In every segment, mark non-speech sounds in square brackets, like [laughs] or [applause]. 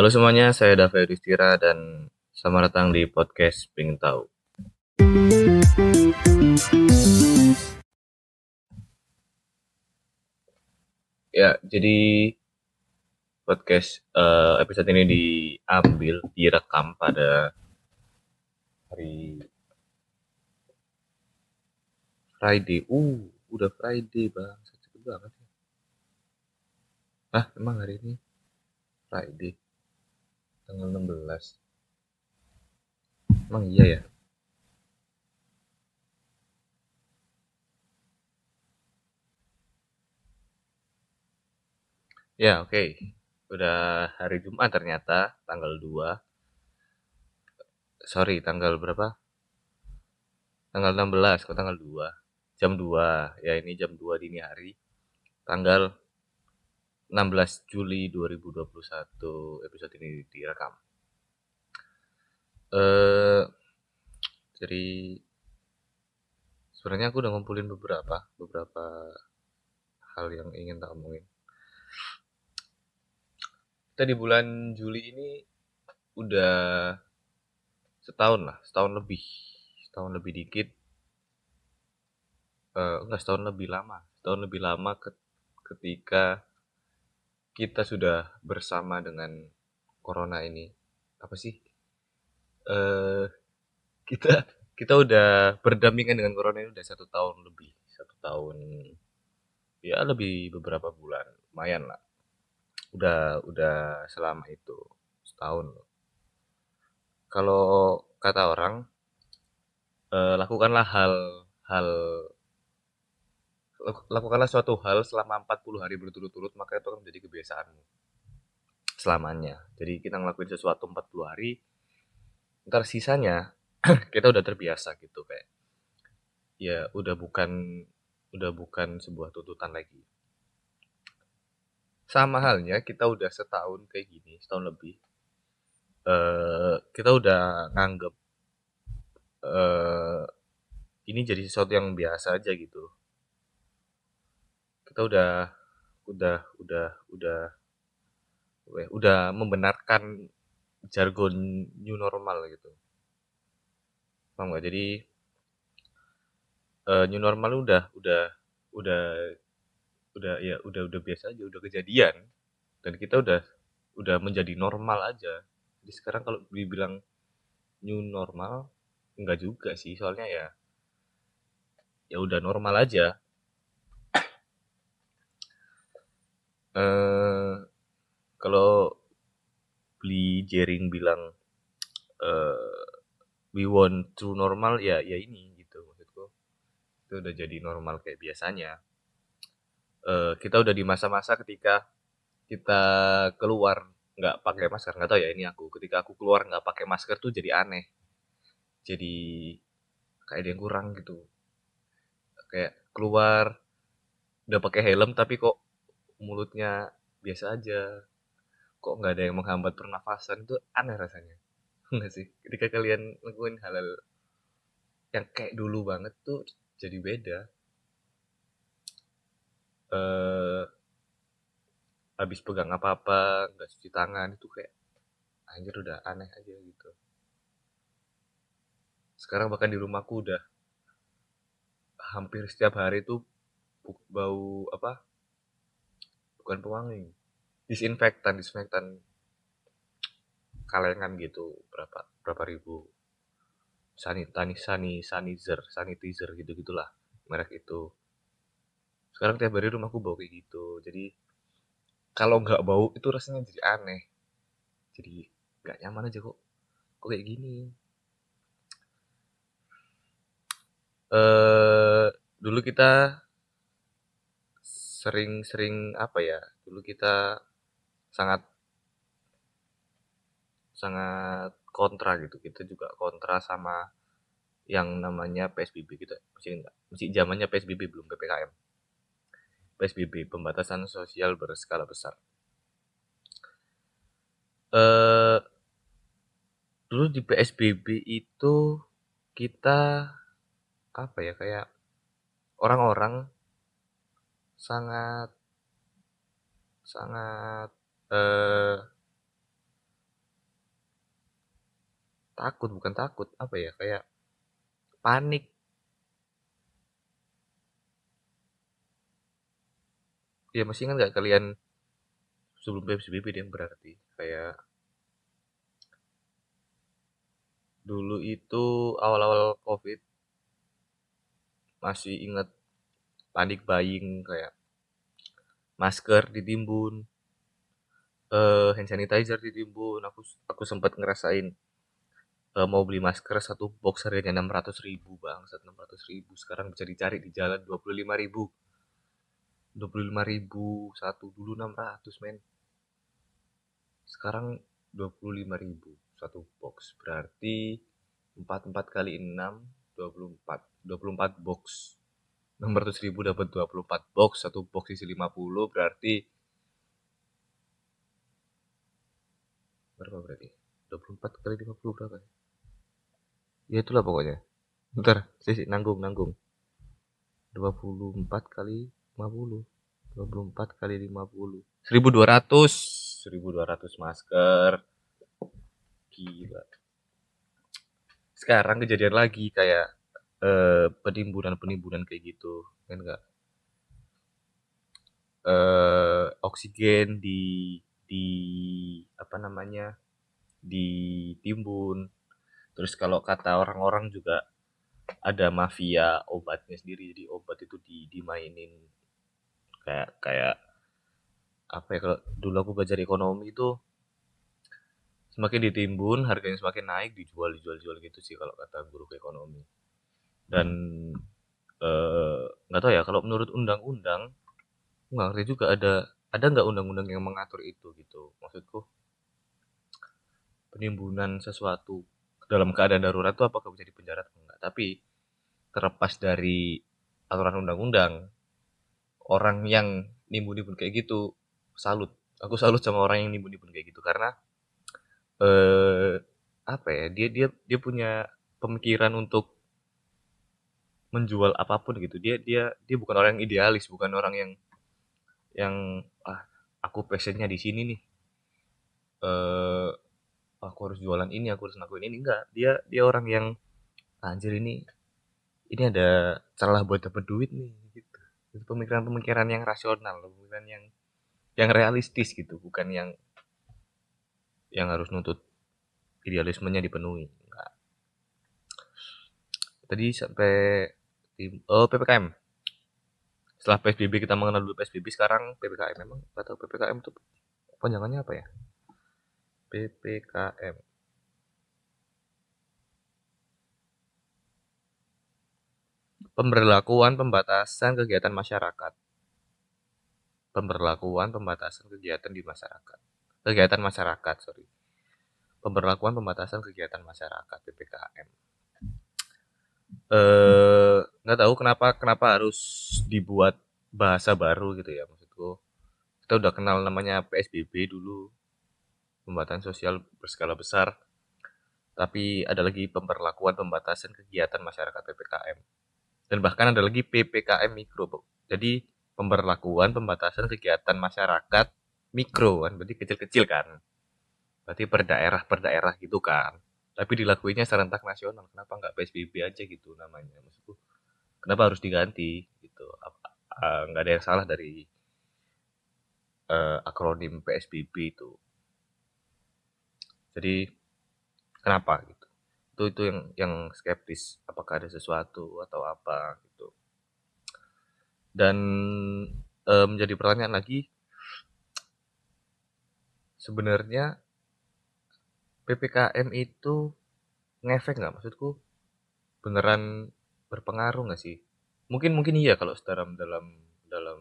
Halo semuanya, saya David Yudhistira dan selamat datang di podcast Ping Tahu. Ya, jadi podcast uh, episode ini diambil, direkam pada hari Friday. Uh, udah Friday bang, cepet banget ya. Ah, emang hari ini Friday tanggal 16 emang iya ya? Ya oke. Okay. udah hari Jumat ternyata tanggal 2 sorry tanggal berapa? Tanggal 16 kok tanggal 2 jam 2 ya ini jam 2 dini hari. Tanggal 16 Juli 2021 episode ini direkam. Eh jadi sebenarnya aku udah ngumpulin beberapa beberapa hal yang ingin tak omongin. Kita di bulan Juli ini udah setahun lah, setahun lebih, setahun lebih dikit. Uh, enggak setahun lebih lama, setahun lebih lama ketika kita sudah bersama dengan corona ini apa sih? Uh, kita kita udah berdampingan dengan corona ini udah satu tahun lebih satu tahun ya lebih beberapa bulan lumayan lah. Udah udah selama itu setahun loh. Kalau kata orang uh, lakukanlah hal hal lakukanlah suatu hal selama 40 hari berturut-turut maka itu akan menjadi kebiasaanmu. Selamanya. Jadi kita ngelakuin sesuatu 40 hari ntar sisanya [clears throat] kita udah terbiasa gitu kayak ya udah bukan udah bukan sebuah tuntutan lagi. Sama halnya kita udah setahun kayak gini setahun lebih uh, kita udah nganggep uh, ini jadi sesuatu yang biasa aja gitu kita udah udah udah udah udah membenarkan jargon new normal gitu. Paham gak jadi uh, new normal udah udah udah udah ya udah udah biasa aja udah kejadian. Dan kita udah udah menjadi normal aja. Jadi sekarang kalau dibilang new normal enggak juga sih. Soalnya ya ya udah normal aja Eh, kalau beli Jering bilang uh, we want true normal ya ya ini gitu maksudku. Itu udah jadi normal kayak biasanya. Uh, kita udah di masa-masa ketika kita keluar nggak pakai masker. Nggak tahu ya ini aku ketika aku keluar nggak pakai masker tuh jadi aneh. Jadi kayak ada yang kurang gitu. Kayak keluar udah pakai helm tapi kok mulutnya biasa aja. Kok nggak ada yang menghambat pernafasan? Itu aneh rasanya. [laughs] Enggak sih? Ketika kalian ngelakuin hal-hal yang kayak dulu banget tuh jadi beda. Eh habis pegang apa-apa nggak cuci tangan itu kayak anjir udah aneh aja gitu. Sekarang bahkan di rumahku udah hampir setiap hari tuh bau apa bukan pewangi. Disinfektan disinfektan kalengan gitu berapa berapa ribu. Sanitani sani sanizer sanitizer gitu gitulah merek itu. Sekarang tiap hari rumahku bau kayak gitu. Jadi kalau nggak bau itu rasanya jadi aneh. Jadi nggak nyaman aja kok. Kok kayak gini? Eh dulu kita sering-sering apa ya dulu kita sangat sangat kontra gitu. Kita juga kontra sama yang namanya PSBB kita masih enggak masih zamannya PSBB belum PPKM PSBB pembatasan sosial berskala besar. Eh dulu di PSBB itu kita apa ya kayak orang-orang sangat sangat eh, takut bukan takut apa ya kayak panik. Ya masih kan nggak kalian sebelum PSBB dia berarti kayak dulu itu awal-awal covid masih ingat panik buying kayak masker ditimbun uh, hand sanitizer ditimbun. Aku aku sempat ngerasain uh, mau beli masker satu box harganya enam ratus ribu bang enam ratus ribu. Sekarang bisa dicari di jalan dua puluh lima ribu. dua puluh lima ribu satu dulu enam ratus men. Sekarang dua puluh lima ribu satu box. Berarti empat empat kali enam dua puluh empat dua puluh empat box enam ratus ribu dapat dua puluh empat box satu box isi lima puluh berarti berapa berarti? 24 kali 50 berapa ya? ya itulah pokoknya. Bentar sih nanggung nanggung. 24 kali 50 24 kali 50 1200 1200 masker. Gila. Sekarang kejadian lagi kayak eh, penimbunan-penimbunan kayak gitu kan enggak eh, oksigen di di apa namanya ditimbun. Terus kalau kata orang-orang juga ada mafia obatnya sendiri jadi obat itu di dimainin. Kayak kayak apa ya kalau dulu aku belajar ekonomi itu semakin ditimbun harganya semakin naik dijual dijual jual gitu sih kalau kata guru ekonomi dan eh, nggak eh, tahu ya kalau menurut undang-undang nggak ngerti juga ada ada nggak undang-undang yang mengatur itu gitu? Maksudku penimbunan sesuatu dalam keadaan darurat itu apakah bisa dipenjara atau enggak tapi terlepas dari aturan undang-undang orang yang nimbun-nimbun kayak gitu salut. Aku salut sama orang yang nimbun-nimbun kayak gitu karena eh apa ya dia dia dia punya pemikiran untuk menjual apa pun gitu. Dia dia dia bukan orang yang idealis bukan orang yang yang ah aku passionnya di sini nih. Eh aku harus jualan ini aku harus ngelakuin ini. Enggak dia dia orang yang anjir ini ini ada celah buat dapat duit nih gitu. Itu pemikiran-pemikiran yang rasional pemikiran yang yang realistis gitu bukan yang yang harus nuntut idealismenya dipenuhi. Enggak. Tadi sampai oh ppkm setelah PSBB kita mengenal dulu PSBB sekarang PPKM memang atau PPKM itu panjangannya apa ya? PPKM pemberlakuan pembatasan kegiatan masyarakat. Pemberlakuan pembatasan kegiatan di masyarakat. Kegiatan masyarakat sorry. Pemberlakuan pembatasan kegiatan masyarakat PPKM eh nggak tahu kenapa kenapa harus dibuat bahasa baru gitu ya maksudku. Kita udah kenal namanya PSBB dulu pembatasan sosial berskala besar. Tapi ada lagi pemberlakuan pembatasan kegiatan masyarakat PPKM dan bahkan ada lagi PPKM mikro jadi pemberlakuan pembatasan kegiatan masyarakat mikro kan berarti kecil-kecil kan. Berarti per daerah per daerah gitu kan tapi dilakuinya serentak nasional. Kenapa nggak PSBB aja gitu namanya? Maksudku kenapa harus diganti gitu? Nggak ada yang salah dari uh, akronim PSBB itu. Jadi kenapa gitu? Itu itu yang yang skeptis. Apakah ada sesuatu atau apa gitu. Dan uh, menjadi pertanyaan lagi sebenarnya PPKM itu ngefek nggak? Maksudku beneran berpengaruh nggak sih? Mungkin mungkin iya kalau secara dalam dalam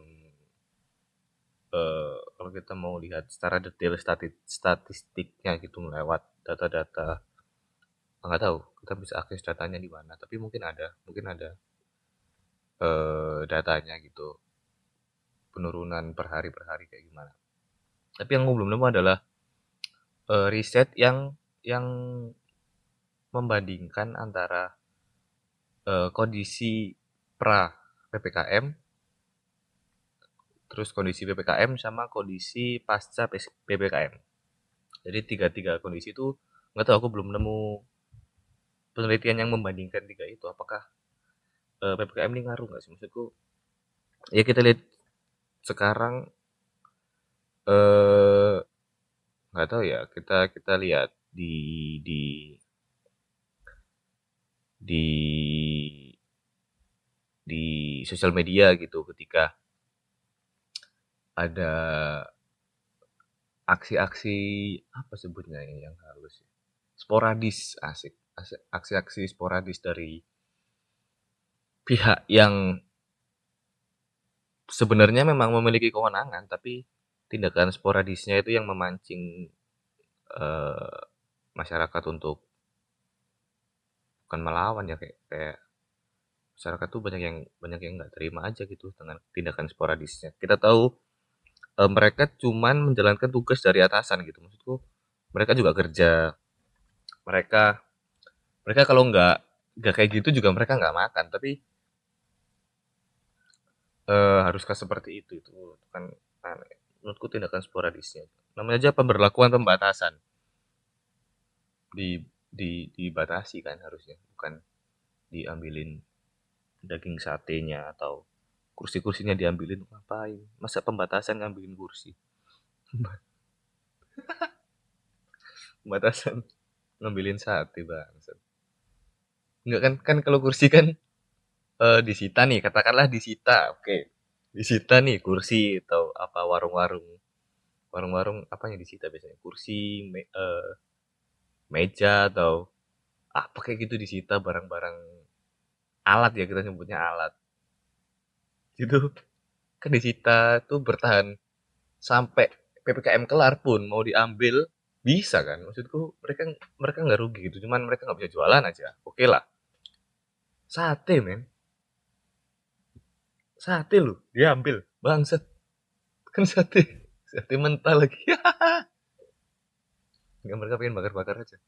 uh, kalau kita mau lihat secara detail statistik statistiknya gitu melewat data-data nggak tahu kita bisa akses datanya di mana tapi mungkin ada mungkin ada uh, datanya gitu penurunan per hari per hari kayak gimana. Tapi yang belum nemu adalah uh, riset yang yang membandingkan antara uh, kondisi pra PPKM terus kondisi PPKM sama kondisi pasca PPKM. Jadi tiga-tiga kondisi itu nggak tahu aku belum nemu penelitian yang membandingkan tiga itu apakah uh, ppkm ini ngaruh nggak sih maksudku ya kita lihat sekarang eh nggak tahu ya kita kita lihat di di di di sosial media gitu ketika ada aksi-aksi apa sebutnya yang halus ya? sporadis asik aksi-aksi sporadis dari pihak yang sebenarnya memang memiliki kewenangan tapi tindakan sporadisnya itu yang memancing uh, masyarakat untuk bukan melawan ya kayak kayak masyarakat tuh banyak yang banyak yang nggak terima aja gitu dengan tindakan sporadisnya. Kita tahu e, mereka cuman menjalankan tugas dari atasan gitu. Maksudku mereka juga kerja. Mereka mereka kalau nggak nggak kayak gitu juga mereka nggak makan. Tapi e, haruskah seperti itu? Itu kan aneh menurutku tindakan sporadisnya. Namanya aja pemberlakuan pembatasan. Di di dibatasi kan harusnya bukan diambilin daging satenya atau kursi-kursinya diambilin. Ngapain? Masa pembatasan ngambilin kursi? [laughs] Pembatasan ngambilin sate bang enggak kan? Kan kalau kursi kan uh, disita nih katakanlah disita oke. okay. Disita nih kursi atau apa warung-warung warung-warung apa yang disita biasanya? Kursi me, uh, meja atau apa kayak gitu disita barang-barang alat ya kita nyebutnya alat. Itu kan disita tuh bertahan sampai ppkm kelar pun mau diambil bisa kan? Maksudku mereka mereka nggak rugi gitu cuman mereka nggak bisa jualan aja. Oke lah. Sate men sate lu? Diambil bangset kan sate. Sate mental lagi. Nggak mereka pengen bakar-bakar aja.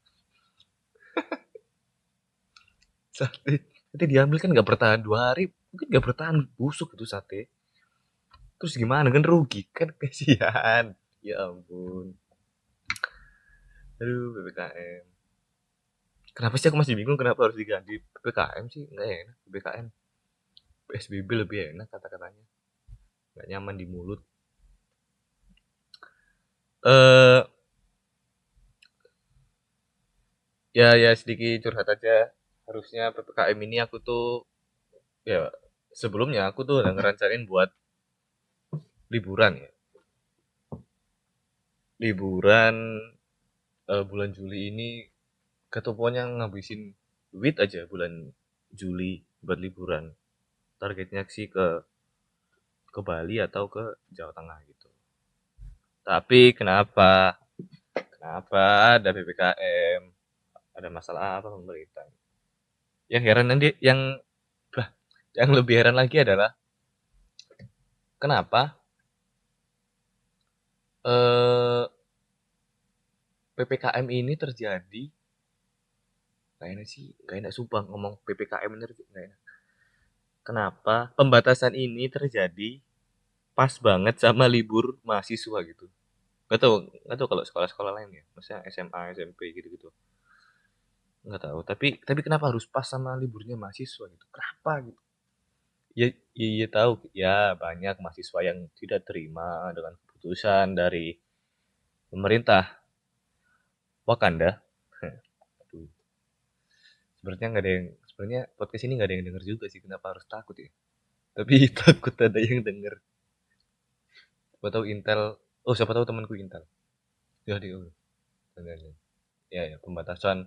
[laughs] sate. Nanti diambil kan nggak bertahan dua hari. Mungkin nggak bertahan busuk itu sate. Terus gimana? Kan rugi kan? [laughs] Kasihan. Ya ampun. Aduh ppkm kenapa sih aku masih bingung kenapa harus diganti ppkm sih? Nggak enak ppkm psbb lebih enak kata-katanya. Nggak nyaman di mulut. Eh ya ya sedikit curhat aja. Harusnya ppkm ini aku tuh ya sebelumnya aku tuh udah ngerencanain buat liburan ya. Liburan uh, bulan Juli ini ketupuannya ngabisin duit aja bulan Juli buat liburan targetnya sih ke ke Bali atau ke Jawa Tengah gitu. Tapi kenapa? Kenapa ada ppkm ada masalah apa pemerintah? Yang heran nanti yang bah, yang lebih heran lagi adalah kenapa eh, ppkm ini terjadi? Enak sih enak sumpah ngomong ppkm ini gak enak kenapa pembatasan ini terjadi pas banget sama libur mahasiswa gitu? Gak tau gak tau kalau sekolah-sekolah lain ya maksudnya SMA SMP gitu gitu nggak tahu tapi tapi kenapa harus pas sama liburnya mahasiswa gitu? Kenapa gitu? Ya ya, ya tahu ya banyak mahasiswa yang tidak terima dengan keputusan dari pemerintah. Wakanda? [laughs] Sebenarnya nggak ada yang sebenarnya podcast ini nggak ada yang denger juga sih kenapa harus takut ya? Tapi [laughs] takut ada yang denger. Siapa tahu Intel oh siapa tahu temanku Intel. Ya dia ya ya pembatasan.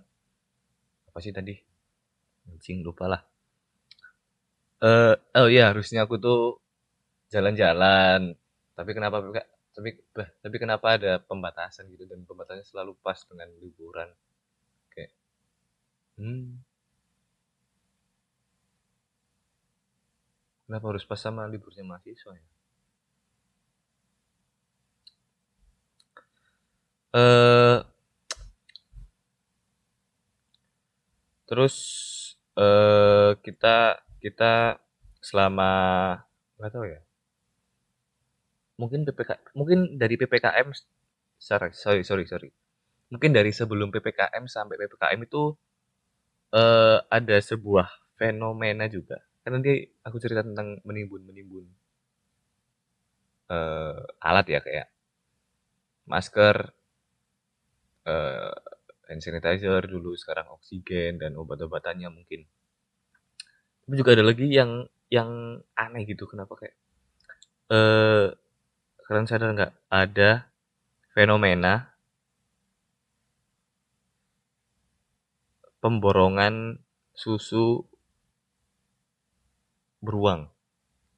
Apa sih tadi? Anjing lupa lah. Uh, oh iya harusnya aku tuh jalan-jalan. Tapi kenapa tapi tapi kenapa ada pembatasan gitu? Dan pembatasannya selalu pas dengan liburan. Kayak hmm kenapa harus pas sama liburnya mahasiswa ya uh, Terus eh, kita kita selama nggak tahu ya. Mungkin PPK mungkin dari PPKM sorry sorry sorry sorry. Mungkin dari sebelum PPKM sampai PPKM itu uh, ada sebuah fenomena juga kan nanti aku cerita tentang menimbun menimbun. Uh, alat ya kayak masker uh, hand sanitizer dulu sekarang oksigen dan obat-obatannya mungkin. Tapi juga ada lagi yang yang aneh gitu kenapa kayak eh kalian sadar nggak? Ada fenomena pemborongan susu beruang.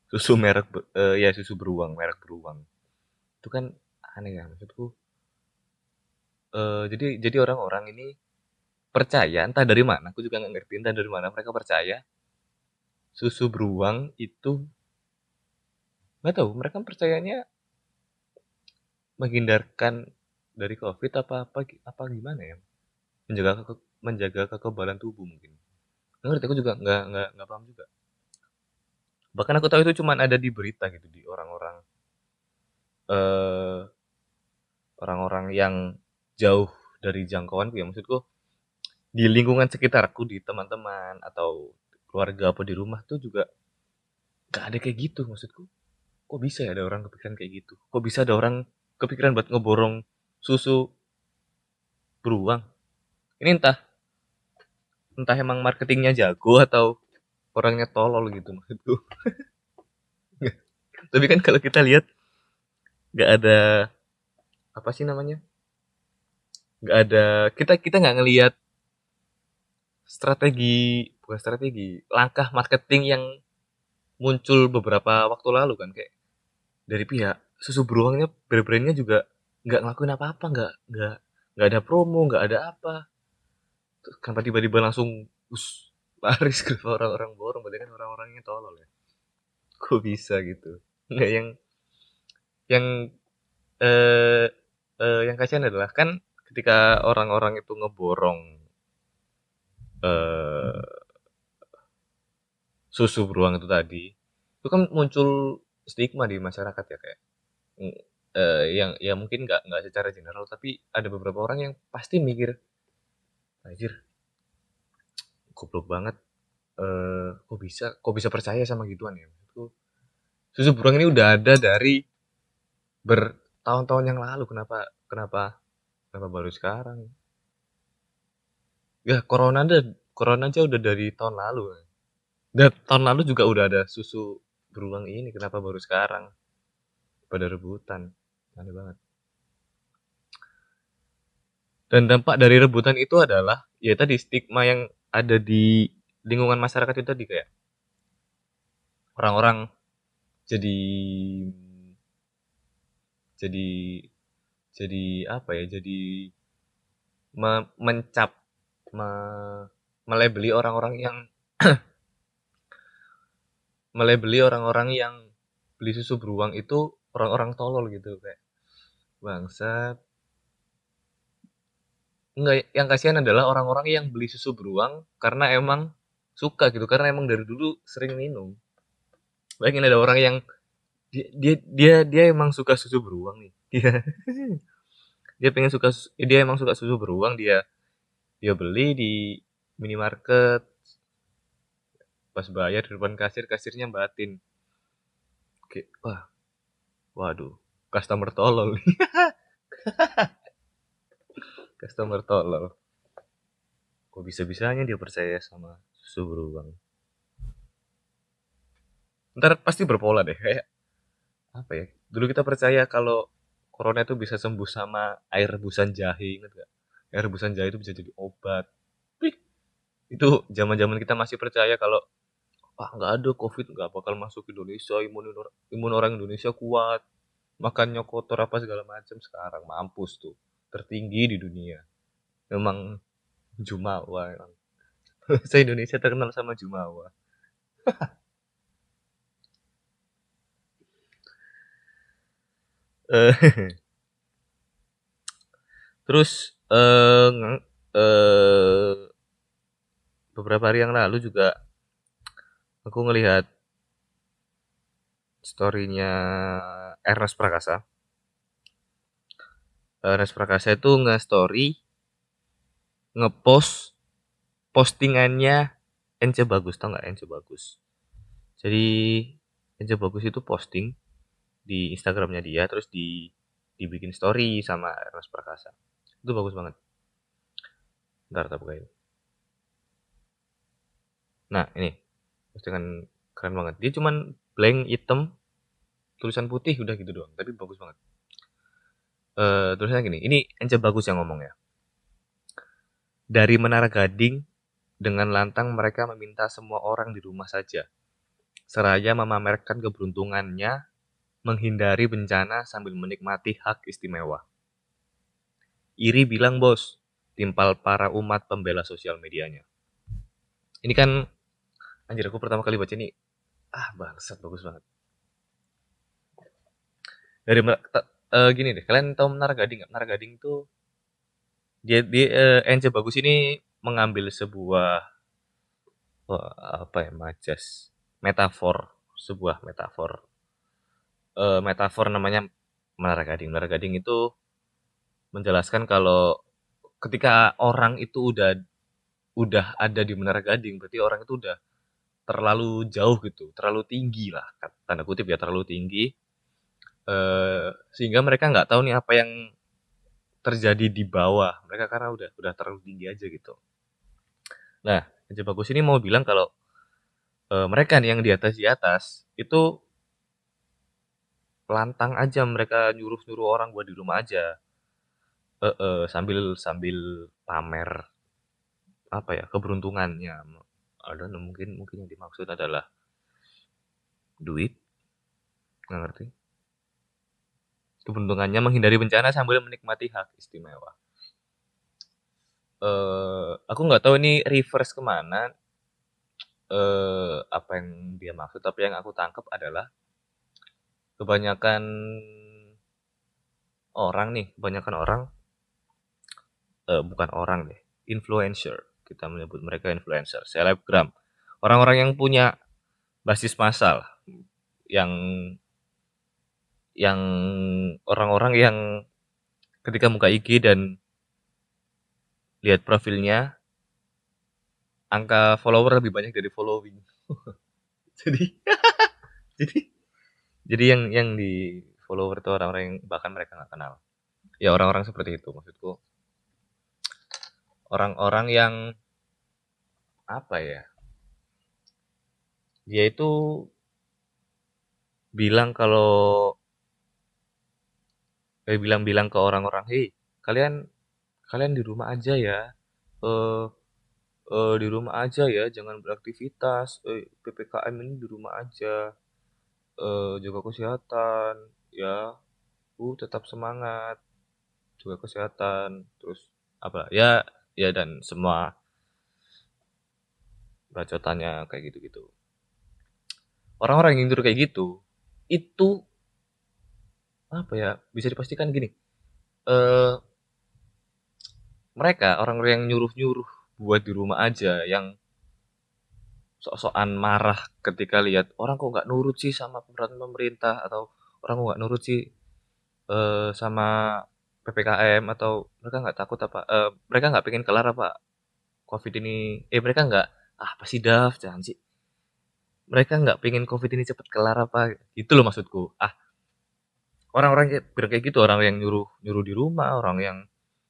Susu merek uh, ya susu beruang merek beruang. Itu kan aneh ya maksudku. Uh, jadi jadi orang-orang ini percaya entah dari mana aku juga nggak ngerti entah dari mana mereka percaya susu beruang itu nggak tahu mereka percayanya menghindarkan dari covid apa apa apa gimana ya? Menjaga ke, menjaga kekebalan tubuh mungkin. Nggak ngerti aku juga nggak nggak nggak paham juga bahkan aku tahu itu cuma ada di berita gitu di orang-orang uh, orang-orang yang jauh dari jangkauanku ya. Maksudku di lingkungan sekitarku di teman-teman atau keluarga apa di rumah tuh juga gak ada kayak gitu maksudku. Kok bisa ya ada orang kepikiran kayak gitu? Kok bisa ada orang kepikiran buat ngeborong susu beruang? Ini entah entah emang marketingnya jago atau orangnya tolol gitu maksudku. [laughs] Tapi kan kalau kita lihat nggak ada apa sih namanya? Nggak ada kita kita nggak ngelihat strategi bukan strategi langkah marketing yang muncul beberapa waktu lalu kan kayak dari pihak susu beruangnya brand-brandnya juga nggak ngelakuin apa-apa nggak nggak nggak ada promo nggak ada apa. Terus kenapa tiba-tiba langsung us laris ke orang-orang borong berarti kan orang-orangnya tolol ya? Kok bisa gitu? Nggak yang yang eh, eh yang kasihan adalah kan ketika orang-orang itu ngeborong eh susu beruang itu tadi itu kan muncul stigma di masyarakat ya kayak uh, yang ya mungkin nggak nggak secara general tapi ada beberapa orang yang pasti mikir anjir goblok banget uh, kok bisa kok bisa percaya sama gituan ya itu susu beruang ini udah ada dari bertahun-tahun yang lalu kenapa kenapa kenapa baru sekarang ya corona ada corona aja udah dari tahun lalu dan tahun lalu juga udah ada susu berulang ini, kenapa baru sekarang? Pada rebutan. Aneh banget. Dan dampak dari rebutan itu adalah ya tadi stigma yang ada di lingkungan masyarakat itu tadi kayak orang-orang jadi jadi jadi apa ya jadi me, mencap me, melebeli orang-orang yang [clears throat] melebeli orang-orang yang beli susu beruang itu orang-orang tolol gitu kayak bangsat Enggak, yang kasihan adalah orang-orang yang beli susu beruang karena emang suka gitu, karena emang dari dulu sering minum. Bayangin ada orang yang dia dia dia, dia emang suka susu beruang nih. [laughs] Dia dia pengen suka dia emang suka susu beruang, dia dia beli di minimarket pas bayar di depan kasir kasirnya batin oke wah waduh customer tolol [laughs] customer tolol. Kok bisa bisanya dia percaya sama susu beruang? Ntar pasti berpola deh kayak apa ya? Dulu kita percaya kalau corona itu bisa sembuh sama air rebusan jahe inget gak air rebusan jahe itu bisa jadi obat. Itu zaman zaman kita masih percaya kalau ah nggak ada covid nggak bakal masuk Indonesia imun imun orang Indonesia kuat makannya kotor apa segala macam. Sekarang mampus tuh tertinggi di dunia. Memang Jumawa emang. [laughs] Saya Indonesia terkenal sama Jumawa. [laughs] Eh, [laughs] terus eh, eh, beberapa hari yang lalu juga aku ngelihat storynya Ernest Prakasa Ernest Prakasa itu nge-story nge-post postingannya Ence bagus tau nggak Ence bagus? Jadi Ence bagus itu posting di Instagramnya dia terus di dibikin story sama Ernest Prakasa. Itu bagus banget. Ntar tak bukain. Nah ini. Postingan keren banget. Dia cuman blank hitam tulisan putih udah gitu doang. Tapi bagus banget uh, tulisannya gini ini Ence bagus yang ngomong ya dari Menara Gading dengan lantang mereka meminta semua orang di rumah saja seraya memamerkan keberuntungannya menghindari bencana sambil menikmati hak istimewa. Iri bilang bos, timpal para umat pembela sosial medianya. Ini kan, anjir aku pertama kali baca ini, ah bangsat bagus banget. Dari uh, gini deh, kalian tahu Menara Gading nggak? Menara Gading tuh dia di uh, NC bagus ini mengambil sebuah oh, apa ya majas metafor sebuah metafor uh, metafor namanya Menara Gading. Menara Gading itu menjelaskan kalau ketika orang itu udah udah ada di Menara Gading, berarti orang itu udah terlalu jauh gitu, terlalu tinggi lah, tanda kutip ya terlalu tinggi, uh, sehingga mereka nggak tahu nih apa yang terjadi di bawah mereka karena udah udah terlalu tinggi aja gitu. Nah, Aja Bagus ini mau bilang kalau uh, mereka nih yang di atas di atas itu lantang aja mereka nyuruh-nyuruh orang buat di rumah aja. Uh, uh, sambil sambil pamer apa ya keberuntungannya. Ada mungkin mungkin yang dimaksud adalah duit nggak ngerti keberuntungannya menghindari bencana sambil menikmati hak istimewa uh, aku nggak tahu ini reverse ke mana uh, apa yang dia maksud tapi yang aku tangkap adalah kebanyakan orang nih, kebanyakan orang uh, bukan orang deh, influencer. Kita menyebut mereka influencer, selebgram. Orang-orang yang punya basis massal yang yang orang-orang yang ketika muka IG dan lihat profilnya angka follower lebih banyak dari following. [laughs] jadi [laughs] jadi jadi yang yang di follower itu orang-orang yang bahkan mereka nggak kenal ya orang-orang seperti itu maksudku orang-orang yang apa ya dia itu bilang kalau eh, bilang-bilang ke orang-orang hei kalian kalian di rumah aja ya. Eh uh, di rumah aja ya jangan beraktivitas. Eh, ppkm ini di rumah aja. Uh, jaga kesehatan ya. Uh tetap semangat. Jaga kesehatan. Terus apa ya ya dan semua bacotannya kayak gitu-gitu. Orang-orang yang tidur kayak gitu itu apa ya bisa dipastikan gini eh mereka orang-orang yang nyuruh-nyuruh buat di rumah aja yang sok-sokan marah ketika lihat orang kok nggak nurut sih sama peraturan pemerintah atau orang kok nggak nurut sih uh, sama ppkm atau mereka nggak takut apa uh, mereka nggak pengen kelar apa covid ini eh mereka nggak ah pasti daf jangan sih. Mereka nggak pengen covid ini cepet kelar apa itu loh maksudku. Ah orang-orang kayak gitu orang yang nyuruh nyuruh di rumah orang yang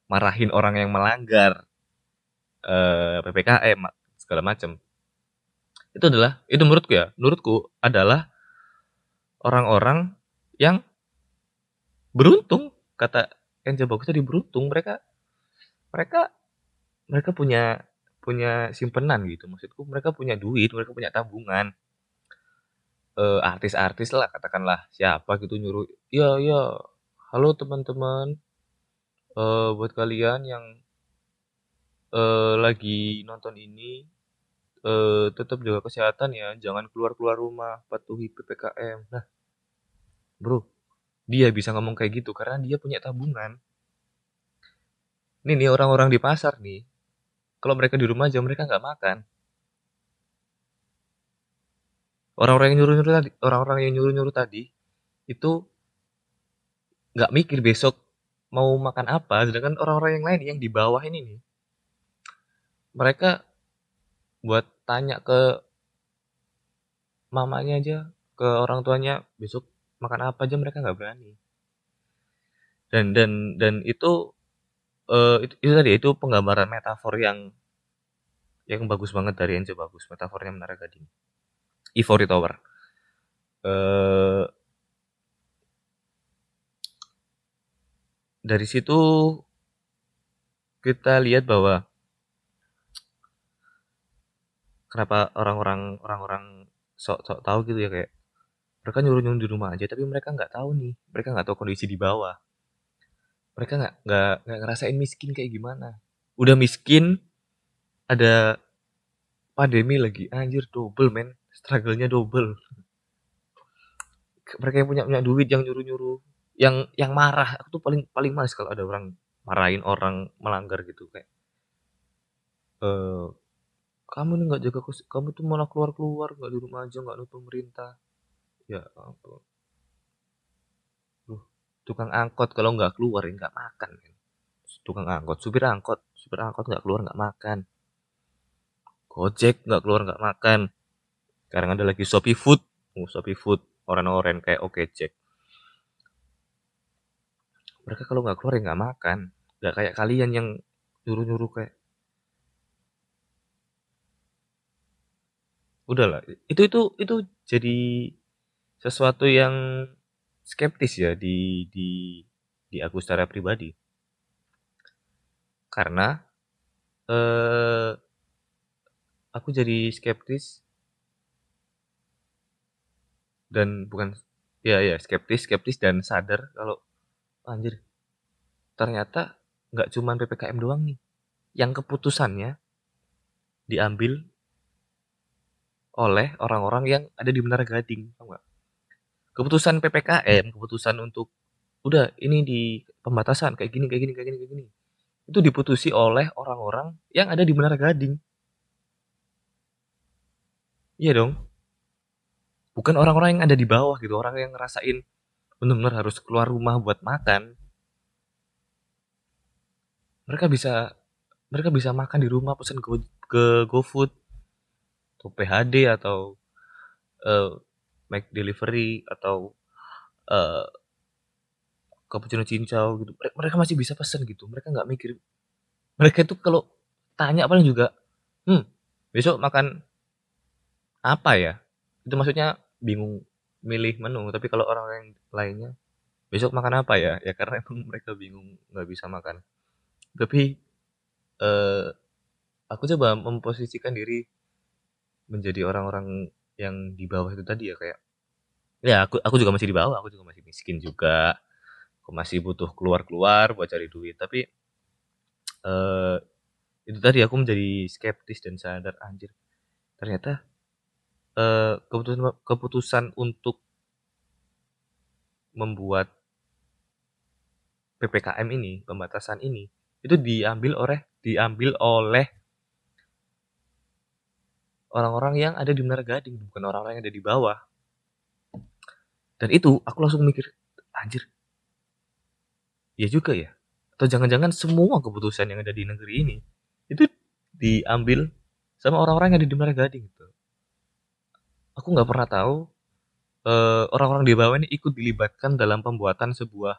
marahin orang yang melanggar uh, ppkm segala macam itu adalah itu menurutku ya menurutku adalah orang-orang yang beruntung kata yang bagus tadi beruntung. Mereka mereka mereka punya punya simpenan gitu maksudku. Mereka punya duit mereka punya tabungan uh, artis-artis lah katakanlah siapa gitu nyuruh ya ya halo teman-teman uh, buat kalian yang uh, lagi nonton ini uh, tetap jaga kesehatan ya, jangan keluar-keluar rumah, patuhi PPKM. Nah, Bro, dia bisa ngomong kayak gitu karena dia punya tabungan. Nih nih orang-orang di pasar nih, kalau mereka di rumah aja mereka nggak makan. Orang-orang yang nyuruh-nyuruh tadi, orang-orang yang nyuruh-nyuruh tadi itu nggak mikir besok mau makan apa, sedangkan orang-orang yang lain yang di bawah ini nih, mereka buat tanya ke mamanya aja ke orang tuanya besok makan apa aja? Mereka nggak berani. Dan dan dan itu uh, itu, itu tadi itu penggambaran metafor yang yang bagus banget dari Enzo bagus metafornya menarik tadi Ivory Tower. Uh, dari situ kita lihat bahwa kenapa orang-orang orang-orang sok-sok tahu gitu ya kayak mereka nyuruh-nyuruh di rumah aja tapi mereka nggak tahu nih. Mereka nggak tahu kondisi di bawah. Mereka nggak nggak nggak ngerasain miskin kayak gimana. Udah miskin ada pandemi lagi. Anjir double men struggle-nya double. Mereka yang punya punya duit yang nyuruh nyuruh yang yang marah. Aku tuh paling paling males kalau ada orang marahin orang melanggar gitu kayak eh kamu nih nggak jaga kos kamu tuh malah keluar keluar nggak di rumah aja nggak nurut pemerintah. Ya ampun. Duh, tukang angkot kalau nggak keluar ya nggak makan. Kan tukang angkot supir angkot supir angkot nggak keluar nggak makan. Gojek nggak keluar nggak makan sekarang ada lagi shopee food. Oh, shopee food orang-orang kayak oke cek mereka kalau nggak keluar ya nggak makan. Nggak kayak kalian yang nyuruh-nyuruh kayak udahlah itu itu itu jadi sesuatu yang skeptis ya di di di aku secara pribadi. Karena eh, aku jadi skeptis dan bukan ya ya skeptis skeptis dan sadar kalau anjir ternyata nggak cuman ppkm doang nih yang keputusannya diambil oleh orang-orang yang ada di Menara Gading, tau gak? Keputusan PPKM, keputusan untuk udah ini di pembatasan kayak gini, kayak gini, kayak gini, kayak gini. Itu diputusi oleh orang-orang yang ada di Menara Gading. Iya dong. Bukan orang-orang yang ada di bawah gitu, orang yang ngerasain benar-benar harus keluar rumah buat makan. Mereka bisa mereka bisa makan di rumah pesan ke, ke GoFood atau PHD atau uh, make delivery atau uh, cappuccino cincau gitu. Mereka masih bisa pesan gitu mereka nggak mikir. Mereka itu kalau tanya paling juga hmm besok makan apa ya? Itu maksudnya bingung milih menu. Tapi kalau orang yang lainnya besok makan apa ya? Ya karena [laughs] emang mereka bingung nggak bisa makan. Tapi uh, aku coba memposisikan diri menjadi orang-orang yang di bawah itu tadi ya kayak ya aku aku juga masih di bawah aku juga masih miskin juga. Aku masih butuh keluar-keluar buat cari duit. Tapi uh, itu tadi aku menjadi skeptis dan sadar anjir ternyata uh, keputusan keputusan untuk membuat ppkm ini pembatasan ini itu diambil oleh diambil oleh orang-orang yang ada di Menara Gading, bukan orang-orang yang ada di bawah. Dan itu aku langsung mikir, anjir, ya juga ya. Atau jangan-jangan semua keputusan yang ada di negeri ini itu diambil sama orang-orang yang ada di Menara Gading. Aku nggak pernah tahu orang orang-orang di bawah ini ikut dilibatkan dalam pembuatan sebuah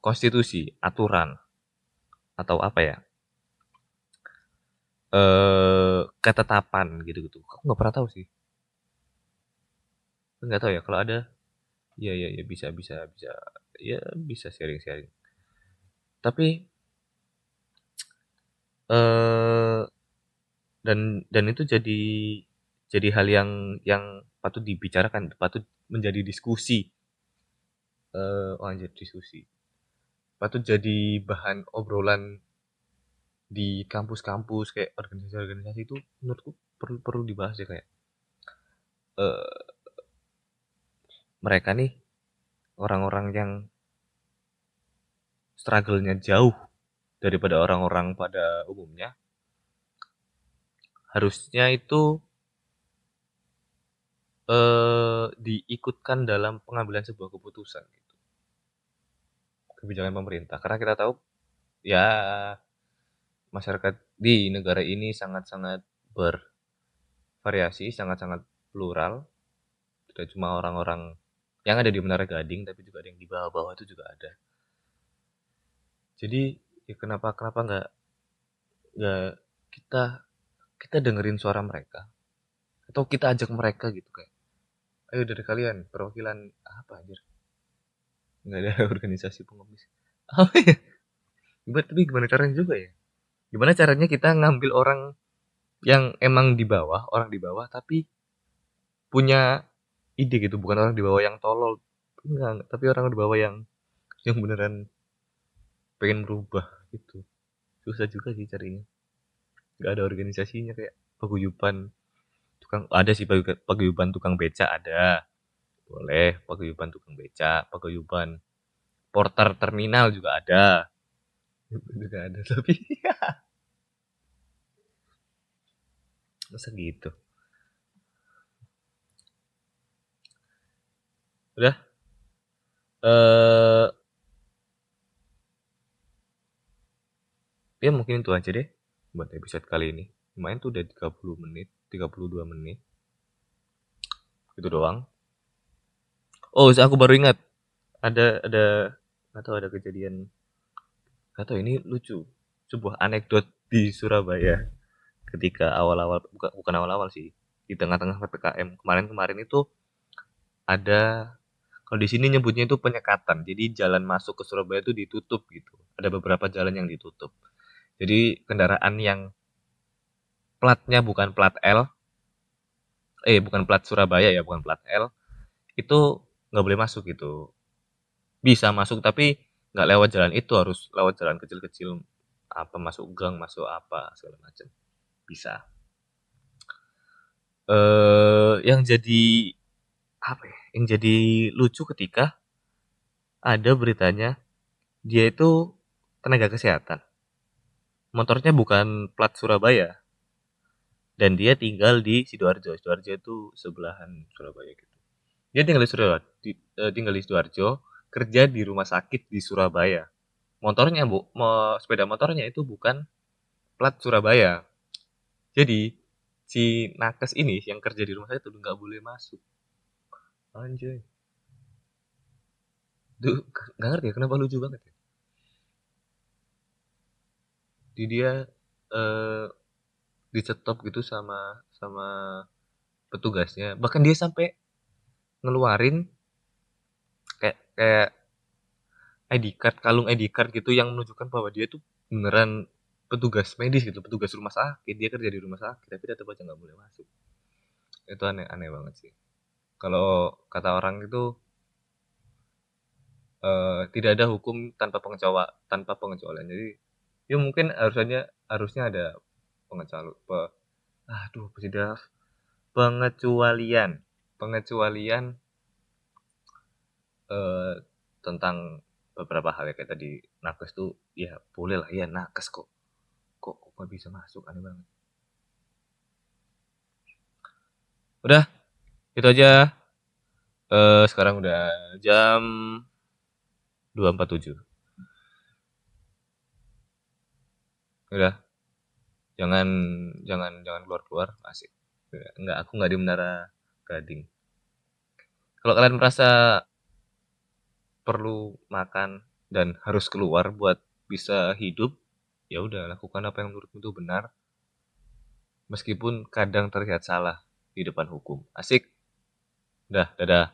konstitusi, aturan, atau apa ya, eh ketetapan gitu-gitu. Aku nggak pernah tahu sih. Nggak tahu ya kalau ada ya ya ya bisa bisa bisa ya bisa sharing-sharing. Tapi eh dan dan itu jadi jadi hal yang yang patut dibicarakan, patut menjadi diskusi. Eh oh anjir diskusi. Patut jadi bahan obrolan di kampus-kampus kayak organisasi-organisasi itu menurutku perlu perlu dibahas ya kayak uh, mereka nih orang-orang yang struggle-nya jauh daripada orang-orang pada umumnya harusnya itu uh, diikutkan dalam pengambilan sebuah keputusan gitu. Kebijakan pemerintah. Karena kita tahu ya masyarakat di negara ini sangat-sangat bervariasi sangat-sangat plural. Tidak cuma orang-orang yang ada di Menara Gading tapi juga ada yang di bawah-bawah itu juga ada. Jadi ya kenapa kenapa nggak nggak kita kita dengerin suara mereka? Atau kita ajak mereka gitu kayak ayo dari kalian perwakilan apa aja nggak ada [laughs] organisasi pengemis. Apa ya gimana tapi gimana caranya juga ya? Gimana caranya kita ngambil orang yang emang di bawah orang di bawah tapi punya ide gitu bukan orang di bawah yang tolol. Enggak tapi orang di bawah yang yang beneran pengen berubah gitu. Susah juga sih carinya. Nggak ada organisasinya kayak paguyuban tukang ada sih paguyuban tukang beca ada. Boleh paguyuban tukang beca paguyuban porter terminal juga ada. [laughs] Juga ada tapi [laughs] masa gitu? Udah? Eh ya mungkin itu aja deh buat episode kali ini. Lumayan tuh udah 30 menit 32 menit. Itu doang. Oh aku baru ingat. Ada ada atau ada kejadian. Atau ini lucu. Sebuah anekdot di Surabaya. Ketika awal-awal bukan bukan awal-awal sih. Di tengah-tengah ppkm kemarin-kemarin itu ada kalau di sini nyebutnya itu penyekatan. Jadi jalan masuk ke Surabaya itu ditutup gitu. Ada beberapa jalan yang ditutup. Jadi kendaraan yang platnya bukan plat L, eh bukan plat Surabaya ya, bukan plat L, itu nggak boleh masuk gitu. Bisa masuk tapi nggak lewat jalan itu harus lewat jalan kecil-kecil apa masuk gang masuk apa segala macam. Bisa. Eh yang jadi apa ya yang jadi lucu ketika ada beritanya dia itu tenaga kesehatan. Motornya bukan plat Surabaya dan dia tinggal di sidoarjo. Sidoarjo itu sebelahan Surabaya gitu. Dia tinggal di Surabaya di, uh, tinggal di sidoarjo kerja di rumah sakit di Surabaya. Motornya bu mo, sepeda motornya itu bukan plat Surabaya. Jadi si nakes ini yang kerja di rumah sakit itu nggak boleh masuk. Anjay. Duh, nggak ngerti ya kenapa lucu banget ya? Di dia eh, dicetop gitu sama sama petugasnya. Bahkan dia sampai ngeluarin kayak kayak ID card kalung ID card gitu yang menunjukkan bahwa dia tuh beneran petugas medis gitu petugas rumah sakit. Dia kerja di rumah sakit tapi tetap aja nggak boleh masuk. Itu aneh aneh banget sih. Kalau kata orang itu uh, tidak ada hukum tanpa pengecualian tanpa pengecualian. Jadi ya mungkin harusnya harusnya ada pengecualian pe, aduh sudah pengecualian. Pengecualian eh, tentang beberapa hal kayak tadi. Nakes tuh ya boleh lah ya nakes kok. Kok kok bisa masuk? Aneh banget. Udah itu aja. Eh, sekarang udah jam 247 udah jangan jangan jangan keluar keluar asik nggak aku nggak di menara gading. Kalau kalian merasa perlu makan dan harus keluar buat bisa hidup ya udah lakukan apa yang menurutmu itu benar. Meskipun kadang terlihat salah di depan hukum. Asik. Udah dadah